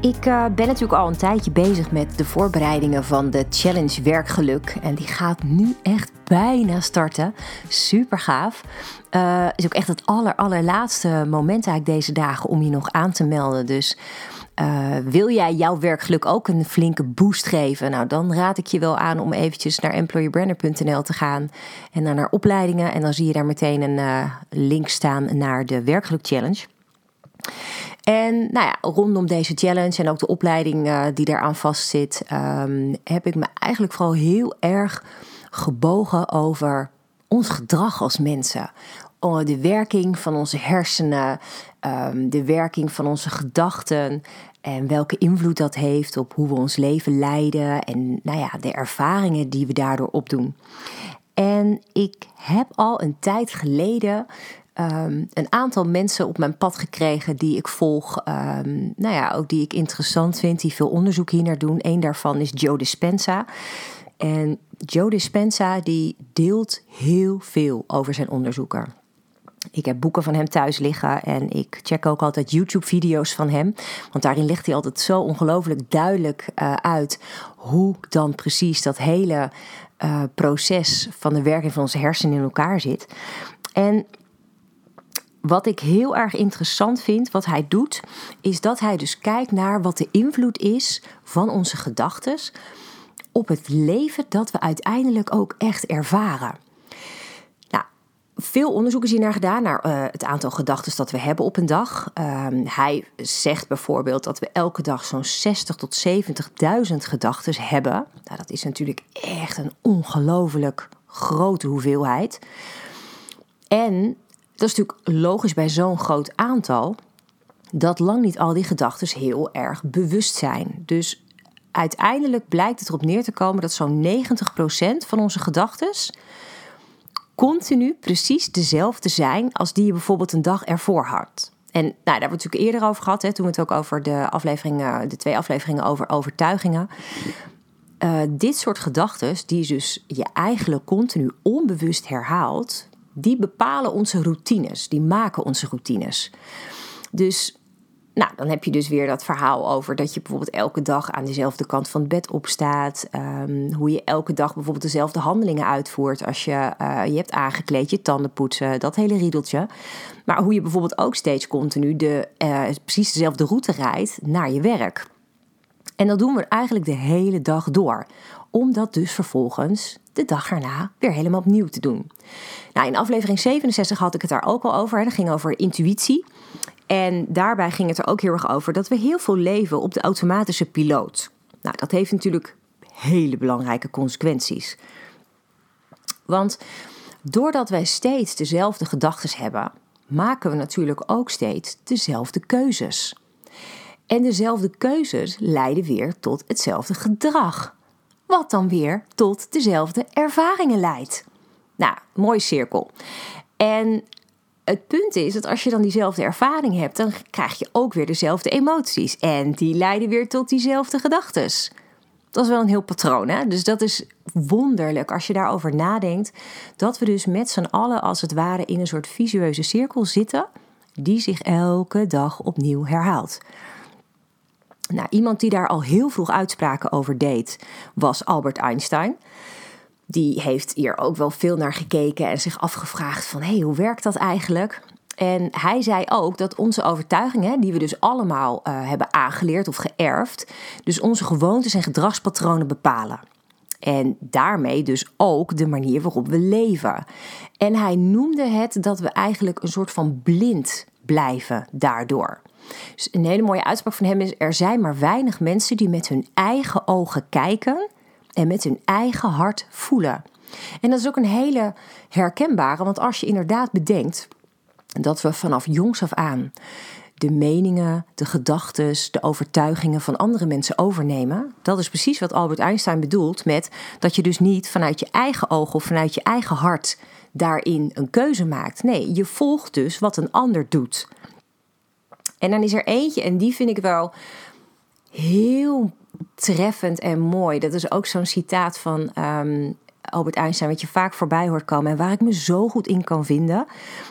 Ik uh, ben natuurlijk al een tijdje bezig met de voorbereidingen van de Challenge Werkgeluk. En die gaat nu echt bijna starten. Super gaaf. Uh, is ook echt het aller, allerlaatste moment eigenlijk deze dagen om je nog aan te melden. Dus uh, wil jij jouw werkgeluk ook een flinke boost geven? Nou, dan raad ik je wel aan om eventjes naar employerbrander.nl te gaan en dan naar opleidingen. En dan zie je daar meteen een link staan naar de Werkgeluk Challenge. En nou ja, rondom deze challenge en ook de opleiding uh, die daaraan vastzit, um, heb ik me eigenlijk vooral heel erg gebogen over ons gedrag als mensen. De werking van onze hersenen, um, de werking van onze gedachten en welke invloed dat heeft op hoe we ons leven leiden en nou ja, de ervaringen die we daardoor opdoen. En ik heb al een tijd geleden um, een aantal mensen op mijn pad gekregen die ik volg. Um, nou ja, ook die ik interessant vind, die veel onderzoek hier naar doen. Eén daarvan is Joe Dispenza. En Joe Dispenza die deelt heel veel over zijn onderzoeken. Ik heb boeken van hem thuis liggen en ik check ook altijd YouTube-video's van hem. Want daarin legt hij altijd zo ongelooflijk duidelijk uh, uit hoe dan precies dat hele uh, proces van de werking van onze hersenen in elkaar zit. En wat ik heel erg interessant vind, wat hij doet, is dat hij dus kijkt naar wat de invloed is van onze gedachten op het leven dat we uiteindelijk ook echt ervaren. Nou, veel onderzoek is hier naar gedaan, naar uh, het aantal gedachten dat we hebben op een dag. Uh, hij zegt bijvoorbeeld dat we elke dag zo'n 60 tot 70.000 gedachten hebben. Nou, dat is natuurlijk echt een ongelooflijk grote hoeveelheid. En dat is natuurlijk logisch bij zo'n groot aantal, dat lang niet al die gedachten heel erg bewust zijn. Dus uiteindelijk blijkt het erop neer te komen dat zo'n 90% van onze gedachten continu precies dezelfde zijn als die je bijvoorbeeld een dag ervoor had. En nou, daar hebben we het natuurlijk eerder over gehad, hè, toen we het ook over de, afleveringen, de twee afleveringen over overtuigingen. Uh, dit soort gedachten, die dus je eigenlijk continu onbewust herhaalt, die bepalen onze routines, die maken onze routines. Dus nou, dan heb je dus weer dat verhaal over dat je bijvoorbeeld elke dag aan dezelfde kant van het bed opstaat. Um, hoe je elke dag bijvoorbeeld dezelfde handelingen uitvoert als je uh, je hebt aangekleed, je tanden poetsen, dat hele riedeltje. Maar hoe je bijvoorbeeld ook steeds continu de, uh, precies dezelfde route rijdt naar je werk. En dat doen we eigenlijk de hele dag door. Om dat dus vervolgens de dag erna weer helemaal opnieuw te doen. Nou, in aflevering 67 had ik het daar ook al over. Dat ging over intuïtie. En daarbij ging het er ook heel erg over dat we heel veel leven op de automatische piloot. Nou, dat heeft natuurlijk hele belangrijke consequenties. Want doordat wij steeds dezelfde gedachten hebben, maken we natuurlijk ook steeds dezelfde keuzes. En dezelfde keuzes leiden weer tot hetzelfde gedrag, wat dan weer tot dezelfde ervaringen leidt. Nou, mooi cirkel. En het punt is dat als je dan diezelfde ervaring hebt, dan krijg je ook weer dezelfde emoties. En die leiden weer tot diezelfde gedachten. Dat is wel een heel patroon, hè? Dus dat is wonderlijk als je daarover nadenkt. Dat we dus met z'n allen als het ware in een soort visueuze cirkel zitten, die zich elke dag opnieuw herhaalt. Nou, iemand die daar al heel vroeg uitspraken over deed, was Albert Einstein die heeft hier ook wel veel naar gekeken en zich afgevraagd van hé, hey, hoe werkt dat eigenlijk? En hij zei ook dat onze overtuigingen, die we dus allemaal uh, hebben aangeleerd of geërfd, dus onze gewoontes en gedragspatronen bepalen. En daarmee dus ook de manier waarop we leven. En hij noemde het dat we eigenlijk een soort van blind blijven daardoor. Dus een hele mooie uitspraak van hem is: er zijn maar weinig mensen die met hun eigen ogen kijken en met hun eigen hart voelen. En dat is ook een hele herkenbare, want als je inderdaad bedenkt dat we vanaf jongs af aan de meningen, de gedachten, de overtuigingen van andere mensen overnemen. Dat is precies wat Albert Einstein bedoelt met dat je dus niet vanuit je eigen ogen of vanuit je eigen hart daarin een keuze maakt. Nee, je volgt dus wat een ander doet. En dan is er eentje, en die vind ik wel heel treffend en mooi. Dat is ook zo'n citaat van um, Albert Einstein, wat je vaak voorbij hoort komen en waar ik me zo goed in kan vinden.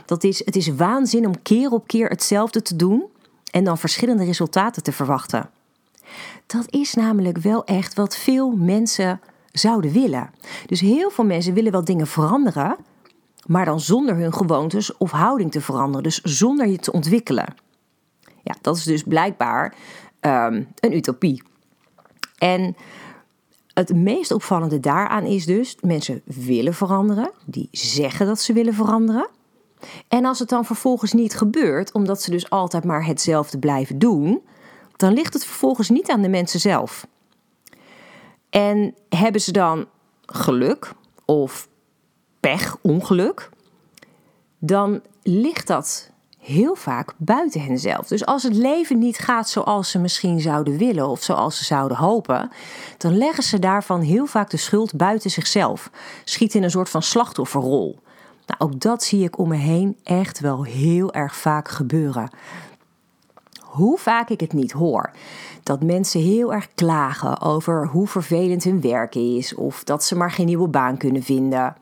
Dat is: het is waanzin om keer op keer hetzelfde te doen en dan verschillende resultaten te verwachten. Dat is namelijk wel echt wat veel mensen zouden willen. Dus heel veel mensen willen wel dingen veranderen, maar dan zonder hun gewoontes of houding te veranderen. Dus zonder je te ontwikkelen. Ja, dat is dus blijkbaar um, een utopie. En het meest opvallende daaraan is dus, mensen willen veranderen, die zeggen dat ze willen veranderen. En als het dan vervolgens niet gebeurt, omdat ze dus altijd maar hetzelfde blijven doen, dan ligt het vervolgens niet aan de mensen zelf. En hebben ze dan geluk of pech, ongeluk, dan ligt dat heel vaak buiten henzelf. Dus als het leven niet gaat zoals ze misschien zouden willen of zoals ze zouden hopen, dan leggen ze daarvan heel vaak de schuld buiten zichzelf. Schiet in een soort van slachtofferrol. Nou, ook dat zie ik om me heen echt wel heel erg vaak gebeuren. Hoe vaak ik het niet hoor. Dat mensen heel erg klagen over hoe vervelend hun werk is of dat ze maar geen nieuwe baan kunnen vinden.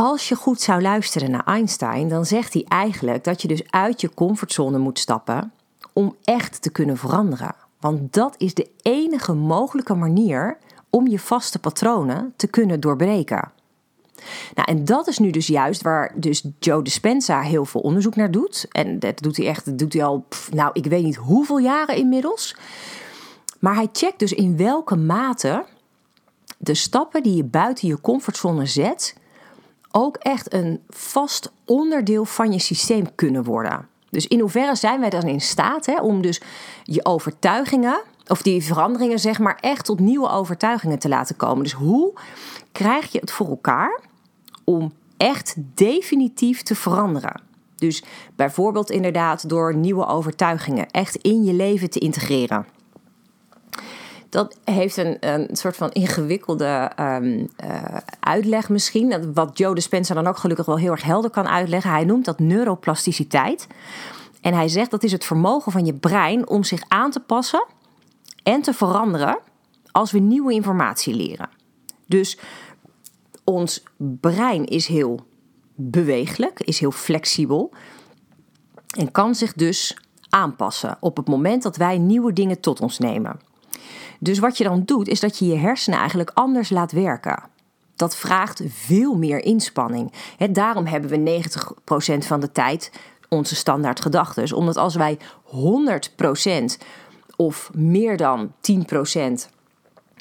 Als je goed zou luisteren naar Einstein, dan zegt hij eigenlijk dat je dus uit je comfortzone moet stappen om echt te kunnen veranderen. Want dat is de enige mogelijke manier om je vaste patronen te kunnen doorbreken. Nou, en dat is nu dus juist waar dus Joe Dispenza heel veel onderzoek naar doet. En dat doet hij echt, dat doet hij al, nou, ik weet niet hoeveel jaren inmiddels. Maar hij checkt dus in welke mate de stappen die je buiten je comfortzone zet, ook echt een vast onderdeel van je systeem kunnen worden. Dus in hoeverre zijn wij dan in staat hè, om dus je overtuigingen, of die veranderingen zeg maar, echt tot nieuwe overtuigingen te laten komen. Dus hoe krijg je het voor elkaar om echt definitief te veranderen? Dus bijvoorbeeld inderdaad door nieuwe overtuigingen echt in je leven te integreren dat heeft een, een soort van ingewikkelde um, uh, uitleg misschien. Wat Joe Dispenza dan ook gelukkig wel heel erg helder kan uitleggen. Hij noemt dat neuroplasticiteit. En hij zegt dat is het vermogen van je brein om zich aan te passen en te veranderen als we nieuwe informatie leren. Dus ons brein is heel beweeglijk, is heel flexibel en kan zich dus aanpassen op het moment dat wij nieuwe dingen tot ons nemen. Dus wat je dan doet, is dat je je hersenen eigenlijk anders laat werken. Dat vraagt veel meer inspanning. daarom hebben we 90% van de tijd onze standaard gedachten. Omdat als wij 100% of meer dan 10%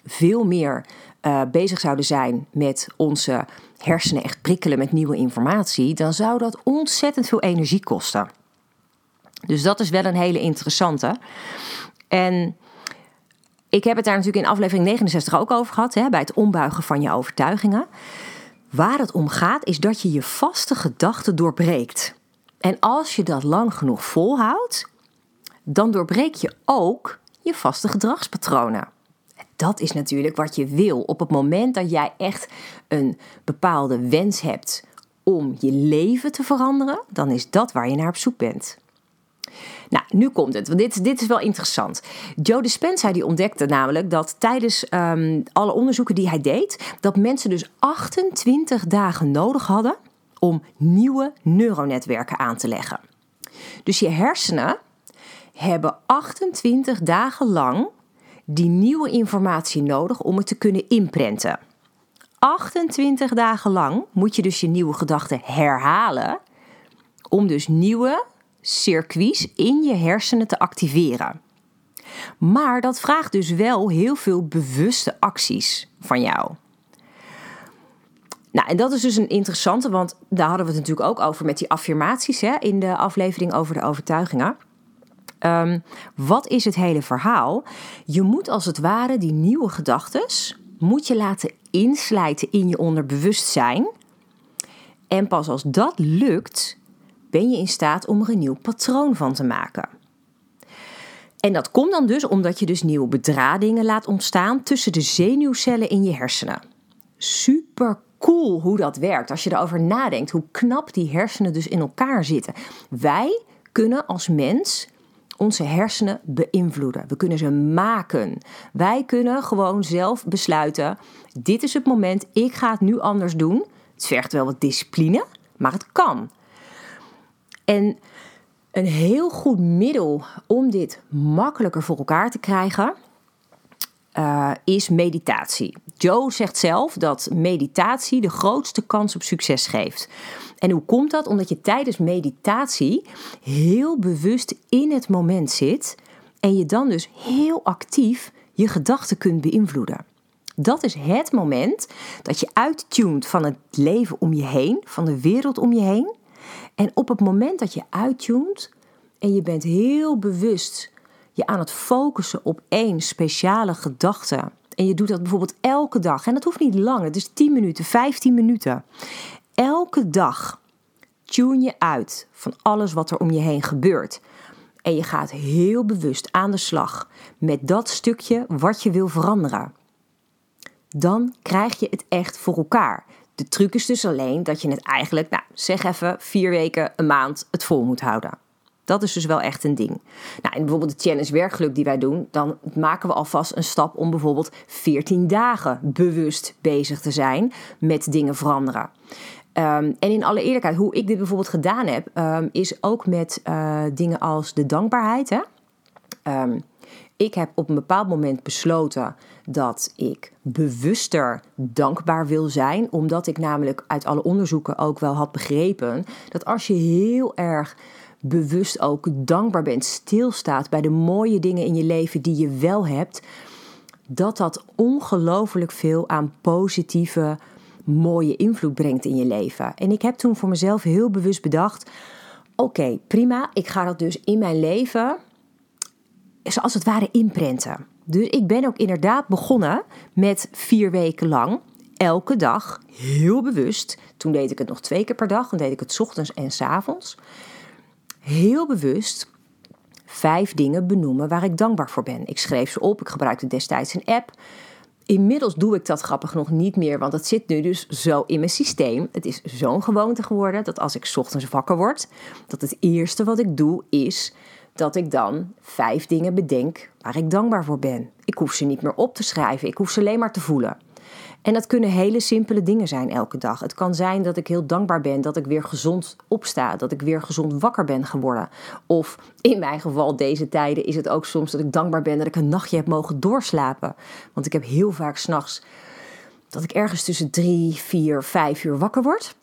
veel meer uh, bezig zouden zijn met onze hersenen echt prikkelen met nieuwe informatie, dan zou dat ontzettend veel energie kosten. Dus dat is wel een hele interessante. En ik heb het daar natuurlijk in aflevering 69 ook over gehad, hè, bij het ombuigen van je overtuigingen. Waar het om gaat is dat je je vaste gedachten doorbreekt. En als je dat lang genoeg volhoudt, dan doorbreek je ook je vaste gedragspatronen. Dat is natuurlijk wat je wil. Op het moment dat jij echt een bepaalde wens hebt om je leven te veranderen, dan is dat waar je naar op zoek bent. Nou, nu komt het, want dit, dit is wel interessant. Joe Dispenza die ontdekte namelijk dat tijdens um, alle onderzoeken die hij deed, dat mensen dus 28 dagen nodig hadden om nieuwe neuronetwerken aan te leggen. Dus je hersenen hebben 28 dagen lang die nieuwe informatie nodig om het te kunnen inprenten. 28 dagen lang moet je dus je nieuwe gedachten herhalen om dus nieuwe circuits in je hersenen te activeren. Maar dat vraagt dus wel heel veel bewuste acties van jou. Nou, en dat is dus een interessante, want daar hadden we het natuurlijk ook over met die affirmaties hè, in de aflevering over de overtuigingen. Um, wat is het hele verhaal? Je moet als het ware die nieuwe gedachten moet je laten inslijten in je onderbewustzijn. En pas als dat lukt, ben je in staat om er een nieuw patroon van te maken. En dat komt dan dus omdat je dus nieuwe bedradingen laat ontstaan tussen de zenuwcellen in je hersenen. Super cool hoe dat werkt. Als je erover nadenkt, hoe knap die hersenen dus in elkaar zitten. Wij kunnen als mens onze hersenen beïnvloeden. We kunnen ze maken. Wij kunnen gewoon zelf besluiten: dit is het moment, ik ga het nu anders doen. Het vergt wel wat discipline, maar het kan. En een heel goed middel om dit makkelijker voor elkaar te krijgen uh, is meditatie. Joe zegt zelf dat meditatie de grootste kans op succes geeft. En hoe komt dat? Omdat je tijdens meditatie heel bewust in het moment zit en je dan dus heel actief je gedachten kunt beïnvloeden. Dat is het moment dat je uittunt van het leven om je heen, van de wereld om je heen. En op het moment dat je uittunt en je bent heel bewust je aan het focussen op één speciale gedachte. En je doet dat bijvoorbeeld elke dag. En dat hoeft niet lang, het is 10 minuten, 15 minuten. Elke dag tune je uit van alles wat er om je heen gebeurt. En je gaat heel bewust aan de slag met dat stukje wat je wil veranderen. Dan krijg je het echt voor elkaar. De truc is dus alleen dat je het eigenlijk, nou, zeg even, vier weken, een maand het vol moet houden. Dat is dus wel echt een ding. Nou, bijvoorbeeld de challenge werkgeluk die wij doen, dan maken we alvast een stap om bijvoorbeeld 14 dagen bewust bezig te zijn met dingen veranderen. Ehm, en in alle eerlijkheid, hoe ik dit bijvoorbeeld gedaan heb, um, is ook met uh, dingen als de dankbaarheid. Hè? Um, ik heb op een bepaald moment besloten dat ik bewuster dankbaar wil zijn, omdat ik namelijk uit alle onderzoeken ook wel had begrepen dat als je heel erg bewust ook dankbaar bent, stilstaat bij de mooie dingen in je leven die je wel hebt, dat dat ongelooflijk veel aan positieve, mooie invloed brengt in je leven. En ik heb toen voor mezelf heel bewust bedacht: oké, prima, ik ga dat dus in mijn leven, zoals het ware, inprenten. Dus ik ben ook inderdaad begonnen met vier weken lang elke dag heel bewust. Toen deed ik het nog twee keer per dag. Dan deed ik het ochtends en s avonds heel bewust vijf dingen benoemen waar ik dankbaar voor ben. Ik schreef ze op, ik gebruikte destijds een app. Inmiddels doe ik dat grappig nog niet meer, want het zit nu dus zo in mijn systeem. Het is zo'n gewoonte geworden dat als ik ochtends wakker word, dat het eerste wat ik doe is dat ik dan vijf dingen bedenk waar ik dankbaar voor ben. Ik hoef ze niet meer op te schrijven, ik hoef ze alleen maar te voelen. En dat kunnen hele simpele dingen zijn elke dag. Het kan zijn dat ik heel dankbaar ben dat ik weer gezond opsta, dat ik weer gezond wakker ben geworden. Of in mijn geval, deze tijden, is het ook soms dat ik dankbaar ben dat ik een nachtje heb mogen doorslapen. Want ik heb heel vaak s'nachts dat ik ergens tussen drie, vier, vijf uur wakker word.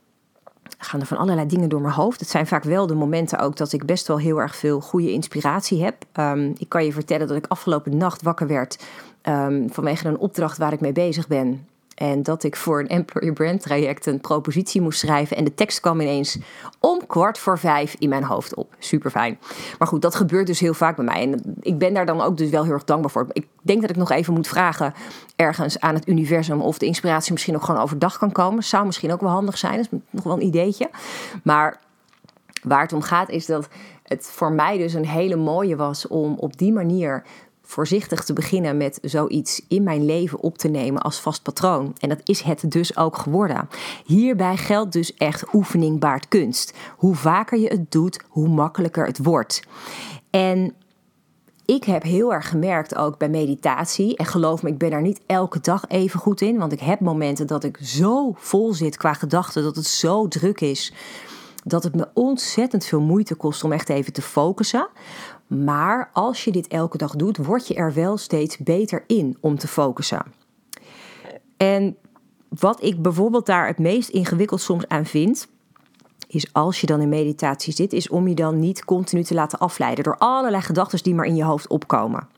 Gaan er van allerlei dingen door mijn hoofd. Het zijn vaak wel de momenten ook dat ik best wel heel erg veel goede inspiratie heb. Um, ik kan je vertellen dat ik afgelopen nacht wakker werd um, vanwege een opdracht waar ik mee bezig ben. En dat ik voor een employer brand traject een propositie moest schrijven. En de tekst kwam ineens om kwart voor vijf in mijn hoofd op. Super fijn. Maar goed, dat gebeurt dus heel vaak bij mij. En ik ben daar dan ook dus wel heel erg dankbaar voor. Ik denk dat ik nog even moet vragen ergens aan het universum of de inspiratie misschien ook gewoon overdag kan komen. Zou misschien ook wel handig zijn. Dat is nog wel een ideetje. Maar waar het om gaat is dat het voor mij dus een hele mooie was om op die manier voorzichtig te beginnen met zoiets in mijn leven op te nemen als vast patroon. En dat is het dus ook geworden. Hierbij geldt dus echt oefening baart kunst. Hoe vaker je het doet, hoe makkelijker het wordt. En ik heb heel erg gemerkt ook bij meditatie. En geloof me, ik ben daar niet elke dag even goed in. Want ik heb momenten dat ik zo vol zit qua gedachten, dat het zo druk is. Dat het me ontzettend veel moeite kost om echt even te focussen. Maar als je dit elke dag doet, word je er wel steeds beter in om te focussen. En wat ik bijvoorbeeld daar het meest ingewikkeld soms aan vind, is als je dan in meditatie zit, is om je dan niet continu te laten afleiden door allerlei gedachten die maar in je hoofd opkomen.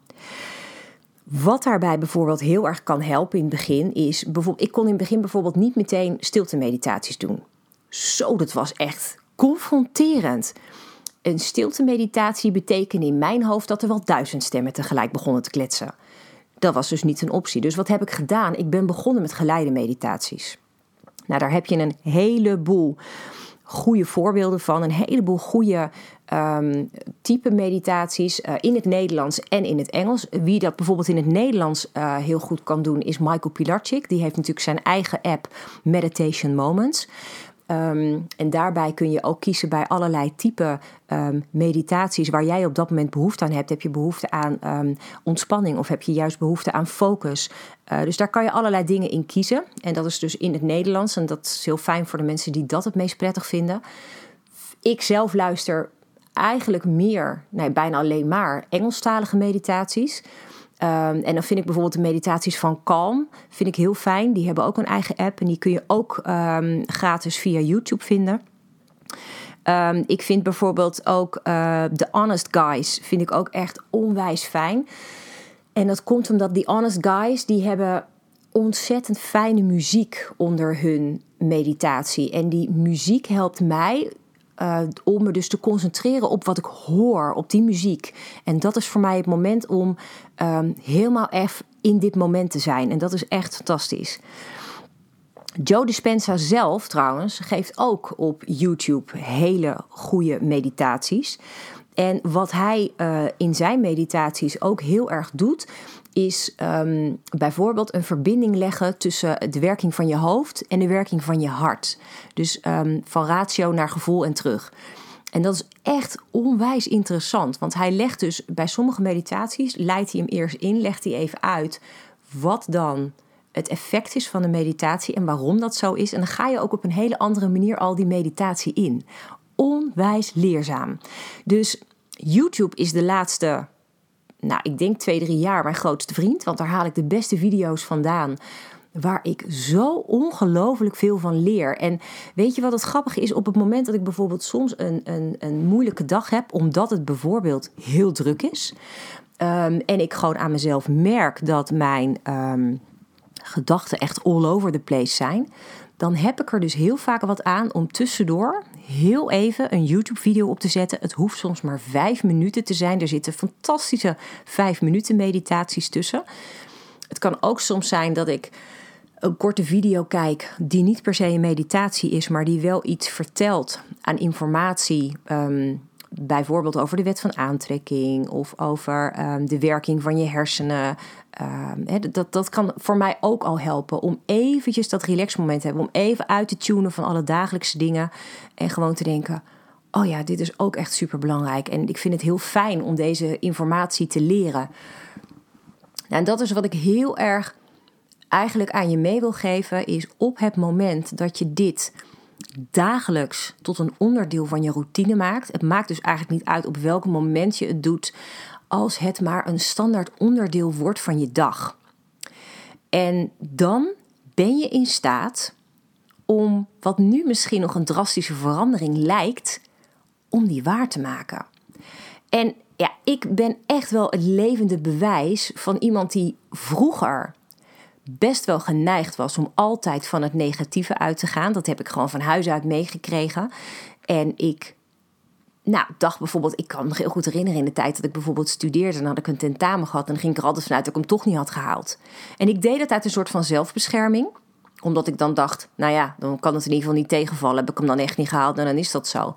Wat daarbij bijvoorbeeld heel erg kan helpen in het begin is, bijvoorbeeld, ik kon in het begin bijvoorbeeld niet meteen stilte meditaties doen. Zo, dat was echt confronterend. Een stilte-meditatie betekende in mijn hoofd dat er wel duizend stemmen tegelijk begonnen te kletsen. Dat was dus niet een optie. Dus wat heb ik gedaan? Ik ben begonnen met geleide meditaties. Nou, daar heb je een heleboel goede voorbeelden van. Een heleboel goede um, type meditaties uh, in het Nederlands en in het Engels. Wie dat bijvoorbeeld in het Nederlands uh, heel goed kan doen is Michael Pilarczyk. Die heeft natuurlijk zijn eigen app Meditation Moments. Um, en daarbij kun je ook kiezen bij allerlei type um, meditaties waar jij op dat moment behoefte aan hebt. Heb je behoefte aan um, ontspanning of heb je juist behoefte aan focus? Uh, dus daar kan je allerlei dingen in kiezen. En dat is dus in het Nederlands. En dat is heel fijn voor de mensen die dat het meest prettig vinden. Ik zelf luister eigenlijk meer, nee, bijna alleen maar Engelstalige meditaties. Um, en dan vind ik bijvoorbeeld de meditaties van Calm vind ik heel fijn. Die hebben ook een eigen app en die kun je ook um, gratis via YouTube vinden. Um, ik vind bijvoorbeeld ook uh, The Honest Guys vind ik ook echt onwijs fijn. En dat komt omdat die Honest Guys die hebben ontzettend fijne muziek onder hun meditatie. En die muziek helpt mij uh, om me dus te concentreren op wat ik hoor, op die muziek. En dat is voor mij het moment om um, helemaal even in dit moment te zijn. En dat is echt fantastisch. Joe Dispenza zelf trouwens geeft ook op YouTube hele goede meditaties. En wat hij uh, in zijn meditaties ook heel erg doet, is um, bijvoorbeeld een verbinding leggen tussen de werking van je hoofd en de werking van je hart. Dus um, van ratio naar gevoel en terug. En dat is echt onwijs interessant, want hij legt dus bij sommige meditaties, leidt hij hem eerst in, legt hij even uit wat dan het effect is van de meditatie en waarom dat zo is. En dan ga je ook op een hele andere manier al die meditatie in. Onwijs leerzaam. Dus YouTube is de laatste nou, ik denk twee, drie jaar mijn grootste vriend. Want daar haal ik de beste video's vandaan. Waar ik zo ongelooflijk veel van leer. En weet je wat het grappige is? Op het moment dat ik bijvoorbeeld soms een, een, een moeilijke dag heb, omdat het bijvoorbeeld heel druk is. Um, en ik gewoon aan mezelf merk dat mijn um, gedachten echt all over the place zijn dan heb ik er dus heel vaak wat aan om tussendoor heel even een YouTube-video op te zetten. Het hoeft soms maar vijf minuten te zijn. Er zitten fantastische vijf minuten meditaties tussen. Het kan ook soms zijn dat ik een korte video kijk die niet per se een meditatie is, maar die wel iets vertelt aan informatie. Um, bijvoorbeeld over de wet van aantrekking of over um, de werking van je hersenen. Um, dat, dat kan voor mij ook al helpen om eventjes dat relaxmoment te hebben. Om even uit te tunen van alle dagelijkse dingen. En gewoon te denken, oh ja, dit is ook echt super belangrijk. En ik vind het heel fijn om deze informatie te leren. Nou, en dat is wat ik heel erg eigenlijk aan je mee wil geven. Is op het moment dat je dit dagelijks tot een onderdeel van je routine maakt. Het maakt dus eigenlijk niet uit op welk moment je het doet, als het maar een standaard onderdeel wordt van je dag. En dan ben je in staat om wat nu misschien nog een drastische verandering lijkt, om die waar te maken. En ja, ik ben echt wel het levende bewijs van iemand die vroeger best wel geneigd was om altijd van het negatieve uit te gaan. Dat heb ik gewoon van huis uit meegekregen. En ik nou, dacht bijvoorbeeld, ik kan me heel goed herinneren in de tijd dat ik bijvoorbeeld studeerde. Dan had ik een tentamen gehad en dan ging ik er altijd vanuit dat ik hem toch niet had gehaald. En ik deed dat uit een soort van zelfbescherming. Omdat ik dan dacht, nou ja, dan kan het in ieder geval niet tegenvallen. Heb ik hem dan echt niet gehaald, nou, dan is dat zo.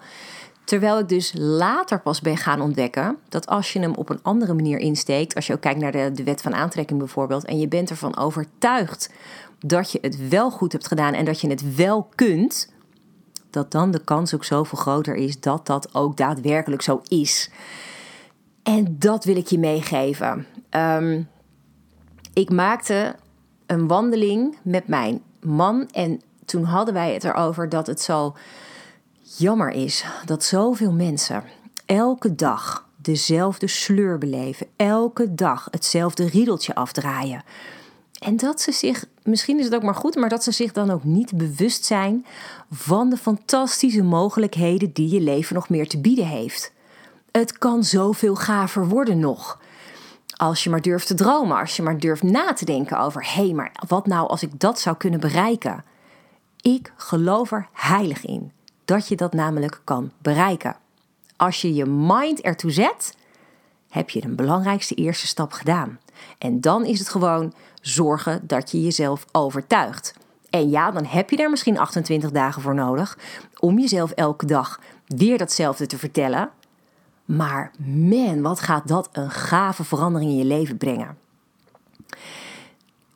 Terwijl ik dus later pas ben gaan ontdekken dat als je hem op een andere manier insteekt, als je ook kijkt naar de, de wet van aantrekking bijvoorbeeld, en je bent ervan overtuigd dat je het wel goed hebt gedaan en dat je het wel kunt, dat dan de kans ook zoveel groter is dat dat ook daadwerkelijk zo is. En dat wil ik je meegeven. Um, ik maakte een wandeling met mijn man en toen hadden wij het erover dat het zo jammer is dat zoveel mensen elke dag dezelfde sleur beleven, elke dag hetzelfde riedeltje afdraaien. En dat ze zich, misschien is het ook maar goed, maar dat ze zich dan ook niet bewust zijn van de fantastische mogelijkheden die je leven nog meer te bieden heeft. Het kan zoveel gaver worden nog. Als je maar durft te dromen, als je maar durft na te denken over: hé, hey, maar wat nou als ik dat zou kunnen bereiken? Ik geloof er heilig in dat je dat namelijk kan bereiken. Als je je mind ertoe zet, heb je de belangrijkste eerste stap gedaan. En dan is het gewoon zorgen dat je jezelf overtuigt. En ja, dan heb je daar misschien 28 dagen voor nodig om jezelf elke dag weer datzelfde te vertellen. Maar man, wat gaat dat een gave verandering in je leven brengen.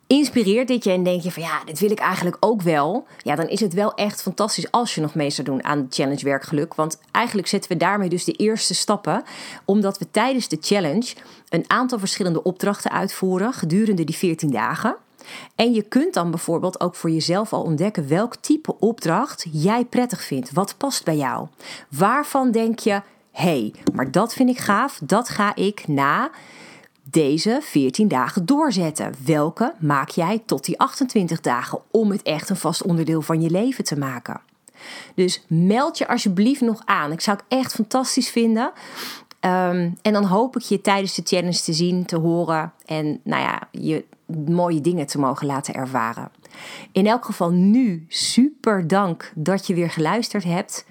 Inspireert dit je en denk je van ja, dit wil ik eigenlijk ook wel. Ja, dan is het wel echt fantastisch als je nog mee zou doen aan de challenge werkgeluk. Want eigenlijk zetten we daarmee dus de eerste stappen. Omdat we tijdens de challenge een aantal verschillende opdrachten uitvoeren gedurende die 14 dagen. En je kunt dan bijvoorbeeld ook voor jezelf al ontdekken welk type opdracht jij prettig vindt. Wat past bij jou? Waarvan denk je, hé, hey, maar dat vind ik gaaf, dat ga ik na deze 14 dagen doorzetten. Welke maak jij tot die 28 dagen om het echt een vast onderdeel van je leven te maken? Dus meld je alsjeblieft nog aan. Ik zou het echt fantastisch vinden. Ehm, en dan hoop ik je tijdens de challenge te zien, te horen en nou ja, je mooie dingen te mogen laten ervaren. In elk geval nu super dank dat je weer geluisterd hebt.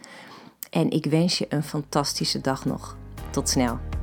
En ik wens je een fantastische dag nog. Tot snel.